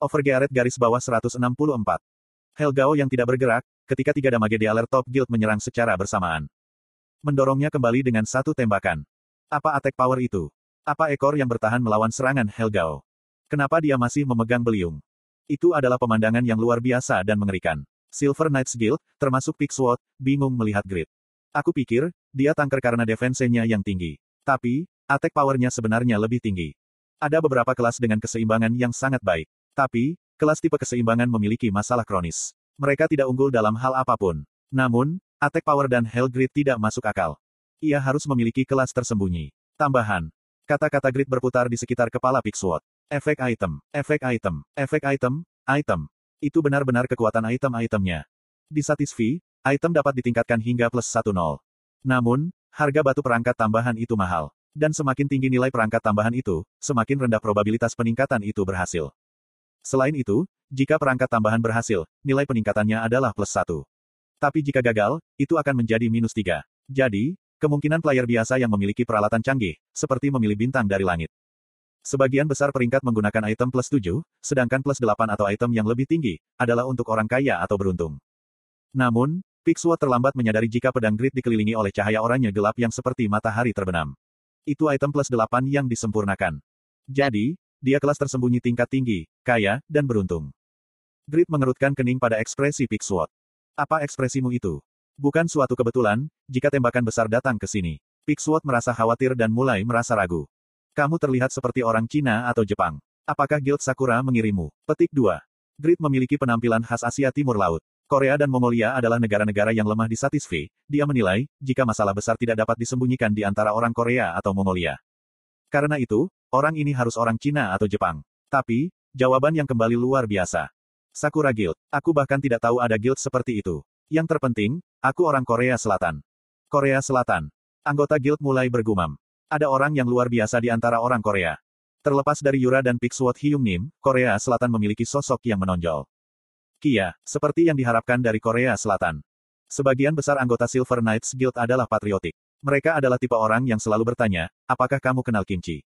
Overgearet garis bawah 164. Helgao yang tidak bergerak, ketika tiga damage di alert top guild menyerang secara bersamaan. Mendorongnya kembali dengan satu tembakan. Apa attack power itu? Apa ekor yang bertahan melawan serangan Helgao? Kenapa dia masih memegang beliung? Itu adalah pemandangan yang luar biasa dan mengerikan. Silver Knights Guild, termasuk Pixwood, bingung melihat Grid. Aku pikir, dia tanker karena defense-nya yang tinggi. Tapi, attack power-nya sebenarnya lebih tinggi. Ada beberapa kelas dengan keseimbangan yang sangat baik. Tapi, kelas tipe keseimbangan memiliki masalah kronis. Mereka tidak unggul dalam hal apa pun. Namun, attack power dan hell grid tidak masuk akal. Ia harus memiliki kelas tersembunyi. Tambahan. Kata-kata grid berputar di sekitar kepala Pixwood. Efek item, efek item, efek item, item. Itu benar-benar kekuatan item-itemnya. Di Satisfy, item dapat ditingkatkan hingga plus 1-0. Namun, harga batu perangkat tambahan itu mahal. Dan semakin tinggi nilai perangkat tambahan itu, semakin rendah probabilitas peningkatan itu berhasil. Selain itu, jika perangkat tambahan berhasil, nilai peningkatannya adalah plus 1. Tapi jika gagal, itu akan menjadi minus 3. Jadi, kemungkinan player biasa yang memiliki peralatan canggih, seperti memilih bintang dari langit, Sebagian besar peringkat menggunakan item plus 7, sedangkan plus 8 atau item yang lebih tinggi, adalah untuk orang kaya atau beruntung. Namun, Pixwood terlambat menyadari jika pedang grid dikelilingi oleh cahaya oranye gelap yang seperti matahari terbenam. Itu item plus 8 yang disempurnakan. Jadi, dia kelas tersembunyi tingkat tinggi, kaya, dan beruntung. Grid mengerutkan kening pada ekspresi Pixwood. Apa ekspresimu itu? Bukan suatu kebetulan, jika tembakan besar datang ke sini. Pixwood merasa khawatir dan mulai merasa ragu. Kamu terlihat seperti orang Cina atau Jepang. Apakah Guild Sakura mengirimu? Petik 2. Grid memiliki penampilan khas Asia Timur Laut. Korea dan Mongolia adalah negara-negara yang lemah di Satisfy. Dia menilai, jika masalah besar tidak dapat disembunyikan di antara orang Korea atau Mongolia. Karena itu, orang ini harus orang Cina atau Jepang. Tapi, jawaban yang kembali luar biasa. Sakura Guild. Aku bahkan tidak tahu ada guild seperti itu. Yang terpenting, aku orang Korea Selatan. Korea Selatan. Anggota guild mulai bergumam. Ada orang yang luar biasa di antara orang Korea. Terlepas dari Yura dan Pixwood Hyung Nim, Korea Selatan memiliki sosok yang menonjol. Kia, seperti yang diharapkan dari Korea Selatan. Sebagian besar anggota Silver Knights Guild adalah patriotik. Mereka adalah tipe orang yang selalu bertanya, apakah kamu kenal kimchi?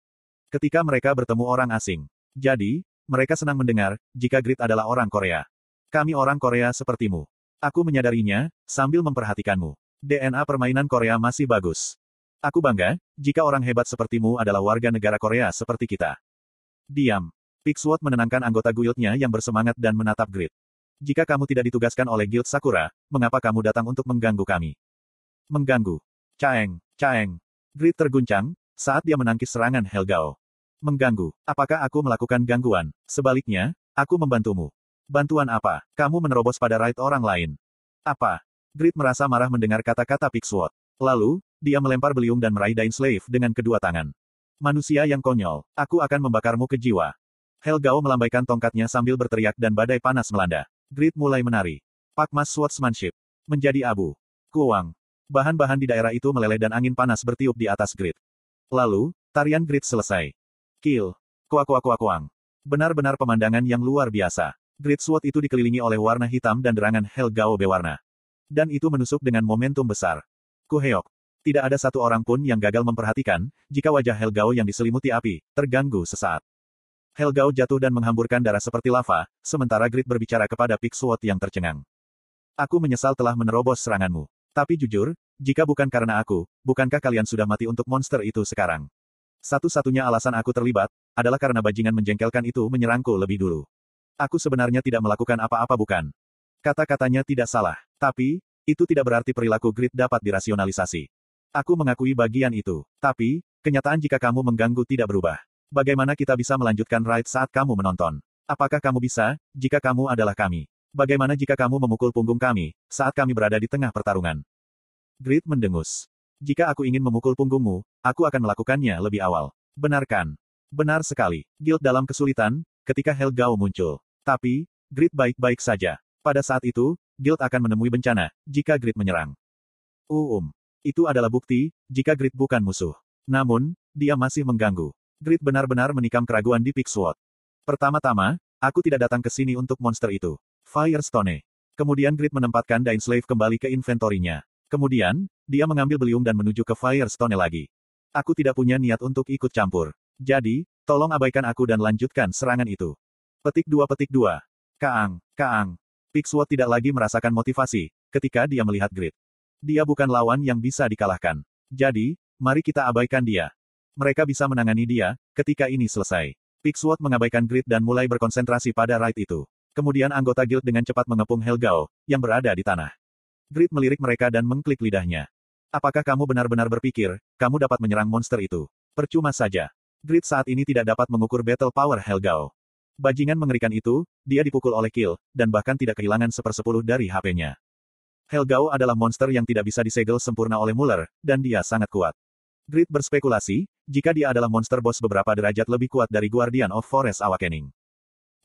Ketika mereka bertemu orang asing. Jadi, mereka senang mendengar, jika Grid adalah orang Korea. Kami orang Korea sepertimu. Aku menyadarinya, sambil memperhatikanmu. DNA permainan Korea masih bagus. Aku bangga, jika orang hebat sepertimu adalah warga negara Korea seperti kita. Diam. Pixwood menenangkan anggota guildnya yang bersemangat dan menatap Grid. Jika kamu tidak ditugaskan oleh Guild Sakura, mengapa kamu datang untuk mengganggu kami? Mengganggu. Caeng, caeng. Grid terguncang, saat dia menangkis serangan Helgao. Mengganggu. Apakah aku melakukan gangguan? Sebaliknya, aku membantumu. Bantuan apa? Kamu menerobos pada right orang lain. Apa? Grid merasa marah mendengar kata-kata Pixwood. Lalu, dia melempar beliung dan meraih Dain Slave dengan kedua tangan. Manusia yang konyol, aku akan membakarmu ke jiwa. Helgao melambaikan tongkatnya sambil berteriak dan badai panas melanda. Grid mulai menari. Pakmas Swordsmanship. Menjadi abu. Kuang. Bahan-bahan di daerah itu meleleh dan angin panas bertiup di atas Grid. Lalu, tarian Grid selesai. Kill. Kuak kuak kuak kuang. Benar-benar pemandangan yang luar biasa. Grid Sword itu dikelilingi oleh warna hitam dan derangan Helgao bewarna. Dan itu menusuk dengan momentum besar. Kuheok. Tidak ada satu orang pun yang gagal memperhatikan, jika wajah Helgao yang diselimuti api, terganggu sesaat. Helgao jatuh dan menghamburkan darah seperti lava, sementara Grid berbicara kepada Pixwood yang tercengang. Aku menyesal telah menerobos seranganmu. Tapi jujur, jika bukan karena aku, bukankah kalian sudah mati untuk monster itu sekarang? Satu-satunya alasan aku terlibat, adalah karena bajingan menjengkelkan itu menyerangku lebih dulu. Aku sebenarnya tidak melakukan apa-apa bukan? Kata-katanya tidak salah. Tapi, itu tidak berarti perilaku Grid dapat dirasionalisasi. Aku mengakui bagian itu. Tapi, kenyataan jika kamu mengganggu tidak berubah. Bagaimana kita bisa melanjutkan ride saat kamu menonton? Apakah kamu bisa, jika kamu adalah kami? Bagaimana jika kamu memukul punggung kami, saat kami berada di tengah pertarungan? Grid mendengus. Jika aku ingin memukul punggungmu, aku akan melakukannya lebih awal. Benarkan. Benar sekali. Guild dalam kesulitan, ketika Helgao muncul. Tapi, Grid baik-baik saja. Pada saat itu, Guild akan menemui bencana, jika Grid menyerang. Uum. Itu adalah bukti, jika Grid bukan musuh. Namun, dia masih mengganggu. Grid benar-benar menikam keraguan di Pixwood. Pertama-tama, aku tidak datang ke sini untuk monster itu. Firestone. Kemudian Grid menempatkan Slave kembali ke inventorinya. Kemudian, dia mengambil beliung dan menuju ke Firestone lagi. Aku tidak punya niat untuk ikut campur. Jadi, tolong abaikan aku dan lanjutkan serangan itu. Petik 2 Petik 2. Kaang, Kaang. Pixwood tidak lagi merasakan motivasi, ketika dia melihat Grid. Dia bukan lawan yang bisa dikalahkan. Jadi, mari kita abaikan dia. Mereka bisa menangani dia, ketika ini selesai. Pixwood mengabaikan Grid dan mulai berkonsentrasi pada Raid itu. Kemudian anggota guild dengan cepat mengepung Helgao, yang berada di tanah. Grid melirik mereka dan mengklik lidahnya. Apakah kamu benar-benar berpikir, kamu dapat menyerang monster itu? Percuma saja. Grid saat ini tidak dapat mengukur battle power Helgao. Bajingan mengerikan itu, dia dipukul oleh Kill, dan bahkan tidak kehilangan sepersepuluh dari HP-nya. Helgao adalah monster yang tidak bisa disegel sempurna oleh Muller, dan dia sangat kuat. Grid berspekulasi, jika dia adalah monster boss beberapa derajat lebih kuat dari Guardian of Forest Awakening.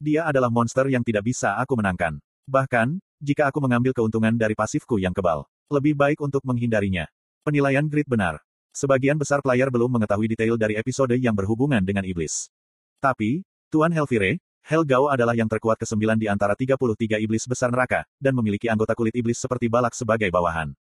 Dia adalah monster yang tidak bisa aku menangkan. Bahkan, jika aku mengambil keuntungan dari pasifku yang kebal, lebih baik untuk menghindarinya. Penilaian Grid benar. Sebagian besar player belum mengetahui detail dari episode yang berhubungan dengan iblis. Tapi, Tuan Helvire, Helgao adalah yang terkuat ke-9 di antara 33 iblis besar neraka, dan memiliki anggota kulit iblis seperti balak sebagai bawahan.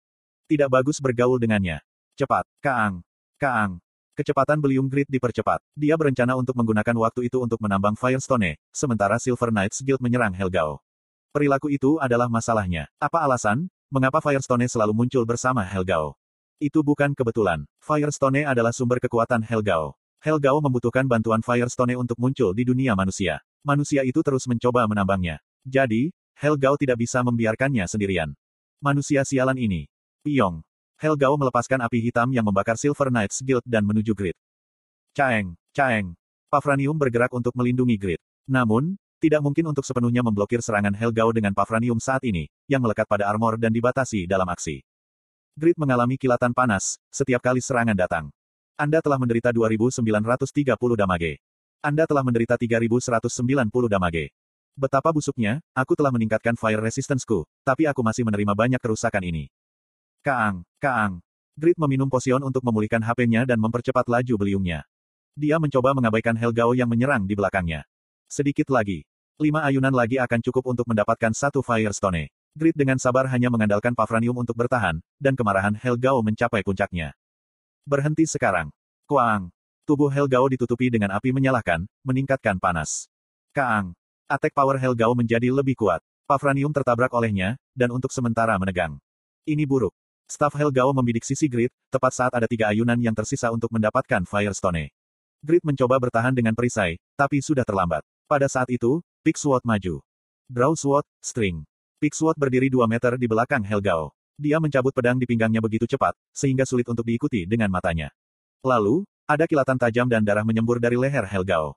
Tidak bagus bergaul dengannya. Cepat, Kaang. Kaang. Kecepatan beliung Grid dipercepat. Dia berencana untuk menggunakan waktu itu untuk menambang Firestone, sementara Silver Knights Guild menyerang Helgao. Perilaku itu adalah masalahnya. Apa alasan, mengapa Firestone selalu muncul bersama Helgao? Itu bukan kebetulan. Firestone adalah sumber kekuatan Helgao. Helgao membutuhkan bantuan Firestone untuk muncul di dunia manusia. Manusia itu terus mencoba menambangnya. Jadi, Helgao tidak bisa membiarkannya sendirian. Manusia sialan ini. Piong. Helgao melepaskan api hitam yang membakar Silver Knights Guild dan menuju Grid. Caeng, Caeng. Pafranium bergerak untuk melindungi Grid. Namun, tidak mungkin untuk sepenuhnya memblokir serangan Helgao dengan Pafranium saat ini, yang melekat pada armor dan dibatasi dalam aksi. Grid mengalami kilatan panas, setiap kali serangan datang. Anda telah menderita 2930 damage. Anda telah menderita 3190 damage. Betapa busuknya, aku telah meningkatkan fire resistance-ku, tapi aku masih menerima banyak kerusakan ini. Kaang, Kaang. Grid meminum posion untuk memulihkan HP-nya dan mempercepat laju beliungnya. Dia mencoba mengabaikan Helgao yang menyerang di belakangnya. Sedikit lagi. Lima ayunan lagi akan cukup untuk mendapatkan satu Firestone. Grid dengan sabar hanya mengandalkan Pafranium untuk bertahan, dan kemarahan Helgao mencapai puncaknya. Berhenti sekarang. Kuang. Tubuh Helgao ditutupi dengan api menyalahkan, meningkatkan panas. Kaang. Attack power Helgao menjadi lebih kuat. Pafranium tertabrak olehnya, dan untuk sementara menegang. Ini buruk. Staff Helgao membidik sisi Grid, tepat saat ada tiga ayunan yang tersisa untuk mendapatkan Firestone. Grid mencoba bertahan dengan perisai, tapi sudah terlambat. Pada saat itu, Pick Sword maju. Draw Sword, String. Sword berdiri 2 meter di belakang Helgao. Dia mencabut pedang di pinggangnya begitu cepat, sehingga sulit untuk diikuti dengan matanya. Lalu, ada kilatan tajam dan darah menyembur dari leher Helgao.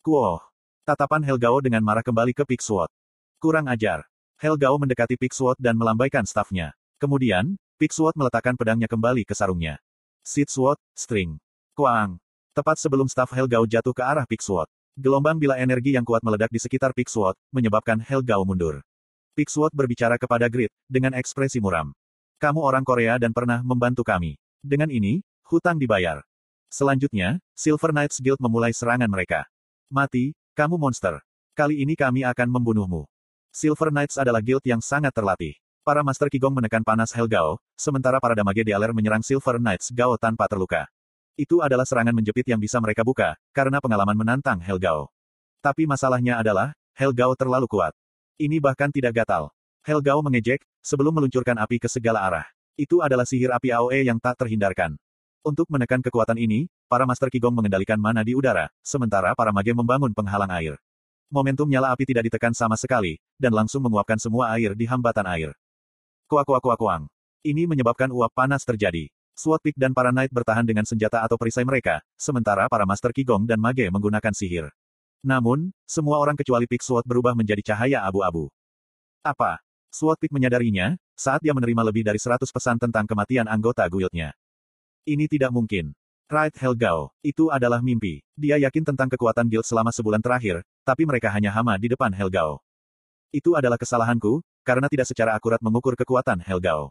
Kuoh. Tatapan Helgao dengan marah kembali ke Pixwood. Kurang ajar. Helgao mendekati Pixwood dan melambaikan stafnya. Kemudian, Pixwood meletakkan pedangnya kembali ke sarungnya. Sword, String. Kuang. Tepat sebelum staf Helgao jatuh ke arah Pixwood. Gelombang bila energi yang kuat meledak di sekitar Pixwood, menyebabkan Helgao mundur. Pixwood berbicara kepada Grid, dengan ekspresi muram. Kamu orang Korea dan pernah membantu kami. Dengan ini, hutang dibayar. Selanjutnya, Silver Knights Guild memulai serangan mereka. Mati, kamu monster. Kali ini kami akan membunuhmu. Silver Knights adalah guild yang sangat terlatih. Para Master Kigong menekan panas Helgao, sementara para Damage Dialer menyerang Silver Knights Gao tanpa terluka. Itu adalah serangan menjepit yang bisa mereka buka, karena pengalaman menantang Helgao. Tapi masalahnya adalah, Helgao terlalu kuat. Ini bahkan tidak gatal. Helgao mengejek, sebelum meluncurkan api ke segala arah. Itu adalah sihir api AOE yang tak terhindarkan. Untuk menekan kekuatan ini, para Master Qigong mengendalikan mana di udara, sementara para mage membangun penghalang air. Momentum nyala api tidak ditekan sama sekali, dan langsung menguapkan semua air di hambatan air. Kuak kuak kuak kuang. Ini menyebabkan uap panas terjadi. Sword Peak dan para Knight bertahan dengan senjata atau perisai mereka, sementara para Master Qigong dan mage menggunakan sihir. Namun, semua orang kecuali Peak Sword berubah menjadi cahaya abu-abu. Apa? Sword Peak menyadarinya, saat dia menerima lebih dari 100 pesan tentang kematian anggota guildnya. Ini tidak mungkin. Right Helgao, itu adalah mimpi. Dia yakin tentang kekuatan guild selama sebulan terakhir, tapi mereka hanya hama di depan Helgao. Itu adalah kesalahanku, karena tidak secara akurat mengukur kekuatan Helgao.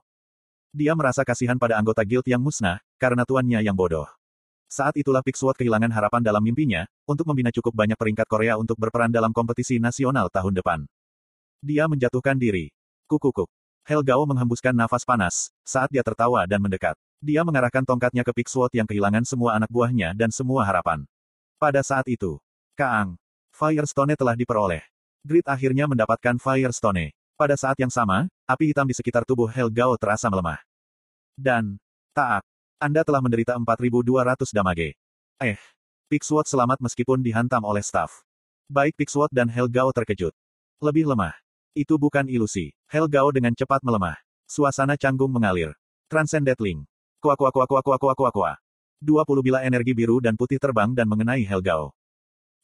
Dia merasa kasihan pada anggota guild yang musnah, karena tuannya yang bodoh. Saat itulah Pixwood kehilangan harapan dalam mimpinya, untuk membina cukup banyak peringkat Korea untuk berperan dalam kompetisi nasional tahun depan. Dia menjatuhkan diri. Kukukuk. Helgao menghembuskan nafas panas, saat dia tertawa dan mendekat. Dia mengarahkan tongkatnya ke Pixwood yang kehilangan semua anak buahnya dan semua harapan. Pada saat itu, Kaang. Firestone telah diperoleh. Grid akhirnya mendapatkan Firestone. Pada saat yang sama, api hitam di sekitar tubuh Helgao terasa melemah. Dan, taat, Anda telah menderita 4200 damage. Eh, Pixwood selamat meskipun dihantam oleh staff. Baik Pixwood dan Helgao terkejut. Lebih lemah. Itu bukan ilusi. Helgao dengan cepat melemah. Suasana canggung mengalir. Transcendent Link. Kuak kuak kuak kuak kuak kuak kuak kuak. 20 bila energi biru dan putih terbang dan mengenai Helgao.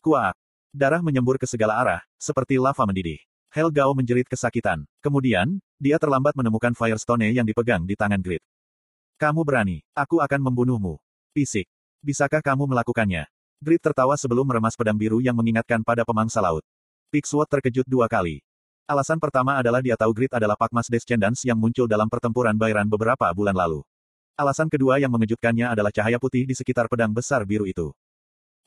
Kuak. Darah menyembur ke segala arah, seperti lava mendidih. Helgao menjerit kesakitan. Kemudian, dia terlambat menemukan Firestone yang dipegang di tangan Grid. Kamu berani, aku akan membunuhmu. Fisik. Bisakah kamu melakukannya? Grid tertawa sebelum meremas pedang biru yang mengingatkan pada pemangsa laut. Pixwood terkejut dua kali. Alasan pertama adalah dia tahu Grid adalah Pakmas Descendants yang muncul dalam pertempuran Bayran beberapa bulan lalu. Alasan kedua yang mengejutkannya adalah cahaya putih di sekitar pedang besar biru itu.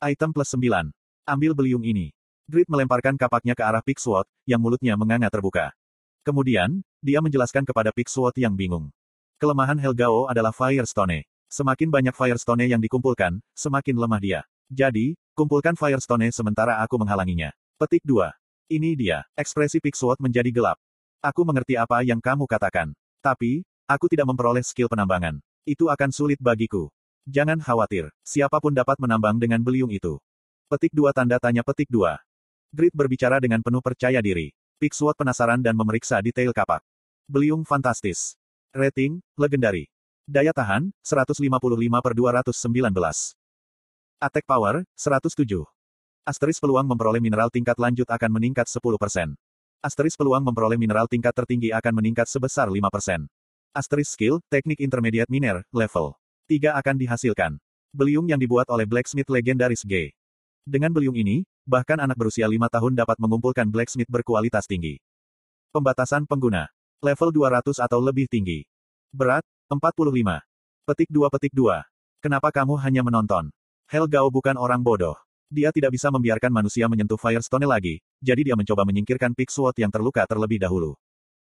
Item plus 9. Ambil beliung ini. Grid melemparkan kapaknya ke arah Pixwood, yang mulutnya menganga terbuka. Kemudian, dia menjelaskan kepada Pixwood yang bingung. Kelemahan Helgao adalah Firestone. Semakin banyak Firestone yang dikumpulkan, semakin lemah dia. Jadi, kumpulkan Firestone sementara aku menghalanginya. Petik 2. Ini dia. Ekspresi Pixwood menjadi gelap. Aku mengerti apa yang kamu katakan. Tapi, aku tidak memperoleh skill penambangan. Itu akan sulit bagiku. Jangan khawatir. Siapa pun dapat menambang dengan beliung itu. Petik dua tanda tanya petik dua. Grid berbicara dengan penuh percaya diri. Pixwood penasaran dan memeriksa detail kapak. Beliung fantastis. Rating, legendari. Daya tahan, 155 per 219. Attack power, 107. Asteris peluang memperoleh mineral tingkat lanjut akan meningkat 10%. Asteris peluang memperoleh mineral tingkat tertinggi akan meningkat sebesar 5%. Asteris skill, teknik intermediate miner, level 3 akan dihasilkan. Beliung yang dibuat oleh blacksmith legendaris G. Dengan beliung ini, bahkan anak berusia 5 tahun dapat mengumpulkan blacksmith berkualitas tinggi. Pembatasan pengguna. Level 200 atau lebih tinggi. Berat, 45. Petik 2 petik 2. Kenapa kamu hanya menonton? Helgao bukan orang bodoh. Dia tidak bisa membiarkan manusia menyentuh Firestone lagi, jadi dia mencoba menyingkirkan Pixwood yang terluka terlebih dahulu.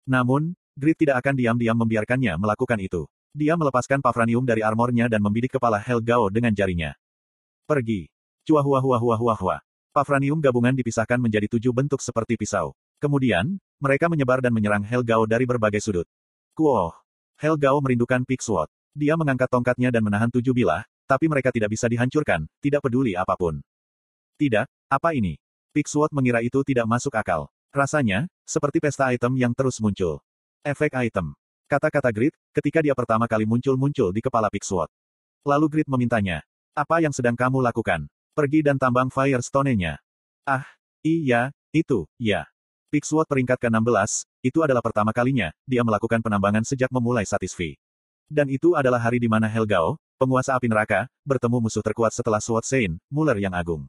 Namun, Grid tidak akan diam-diam membiarkannya melakukan itu. Dia melepaskan Pavranium dari armornya dan membidik kepala Helgao dengan jarinya. Pergi. Cuah huah huah huah huah huah. Pavranium gabungan dipisahkan menjadi tujuh bentuk seperti pisau. Kemudian, mereka menyebar dan menyerang Helgao dari berbagai sudut. Kuoh. Helgao merindukan Pixwood. Dia mengangkat tongkatnya dan menahan tujuh bilah, tapi mereka tidak bisa dihancurkan, tidak peduli apa pun. Tidak, apa ini? Pixwood mengira itu tidak masuk akal. Rasanya, seperti pesta item yang terus muncul. Efek item. Kata-kata Grid, ketika dia pertama kali muncul-muncul di kepala Pixwood. Lalu Grid memintanya. Apa yang sedang kamu lakukan? Pergi dan tambang Firestone-nya. Ah, iya, itu, ya. Pixwood peringkat ke-16, itu adalah pertama kalinya, dia melakukan penambangan sejak memulai Satisfy. Dan itu adalah hari di mana Helgao, penguasa api neraka, bertemu musuh terkuat setelah Sword Saint, Muller yang agung.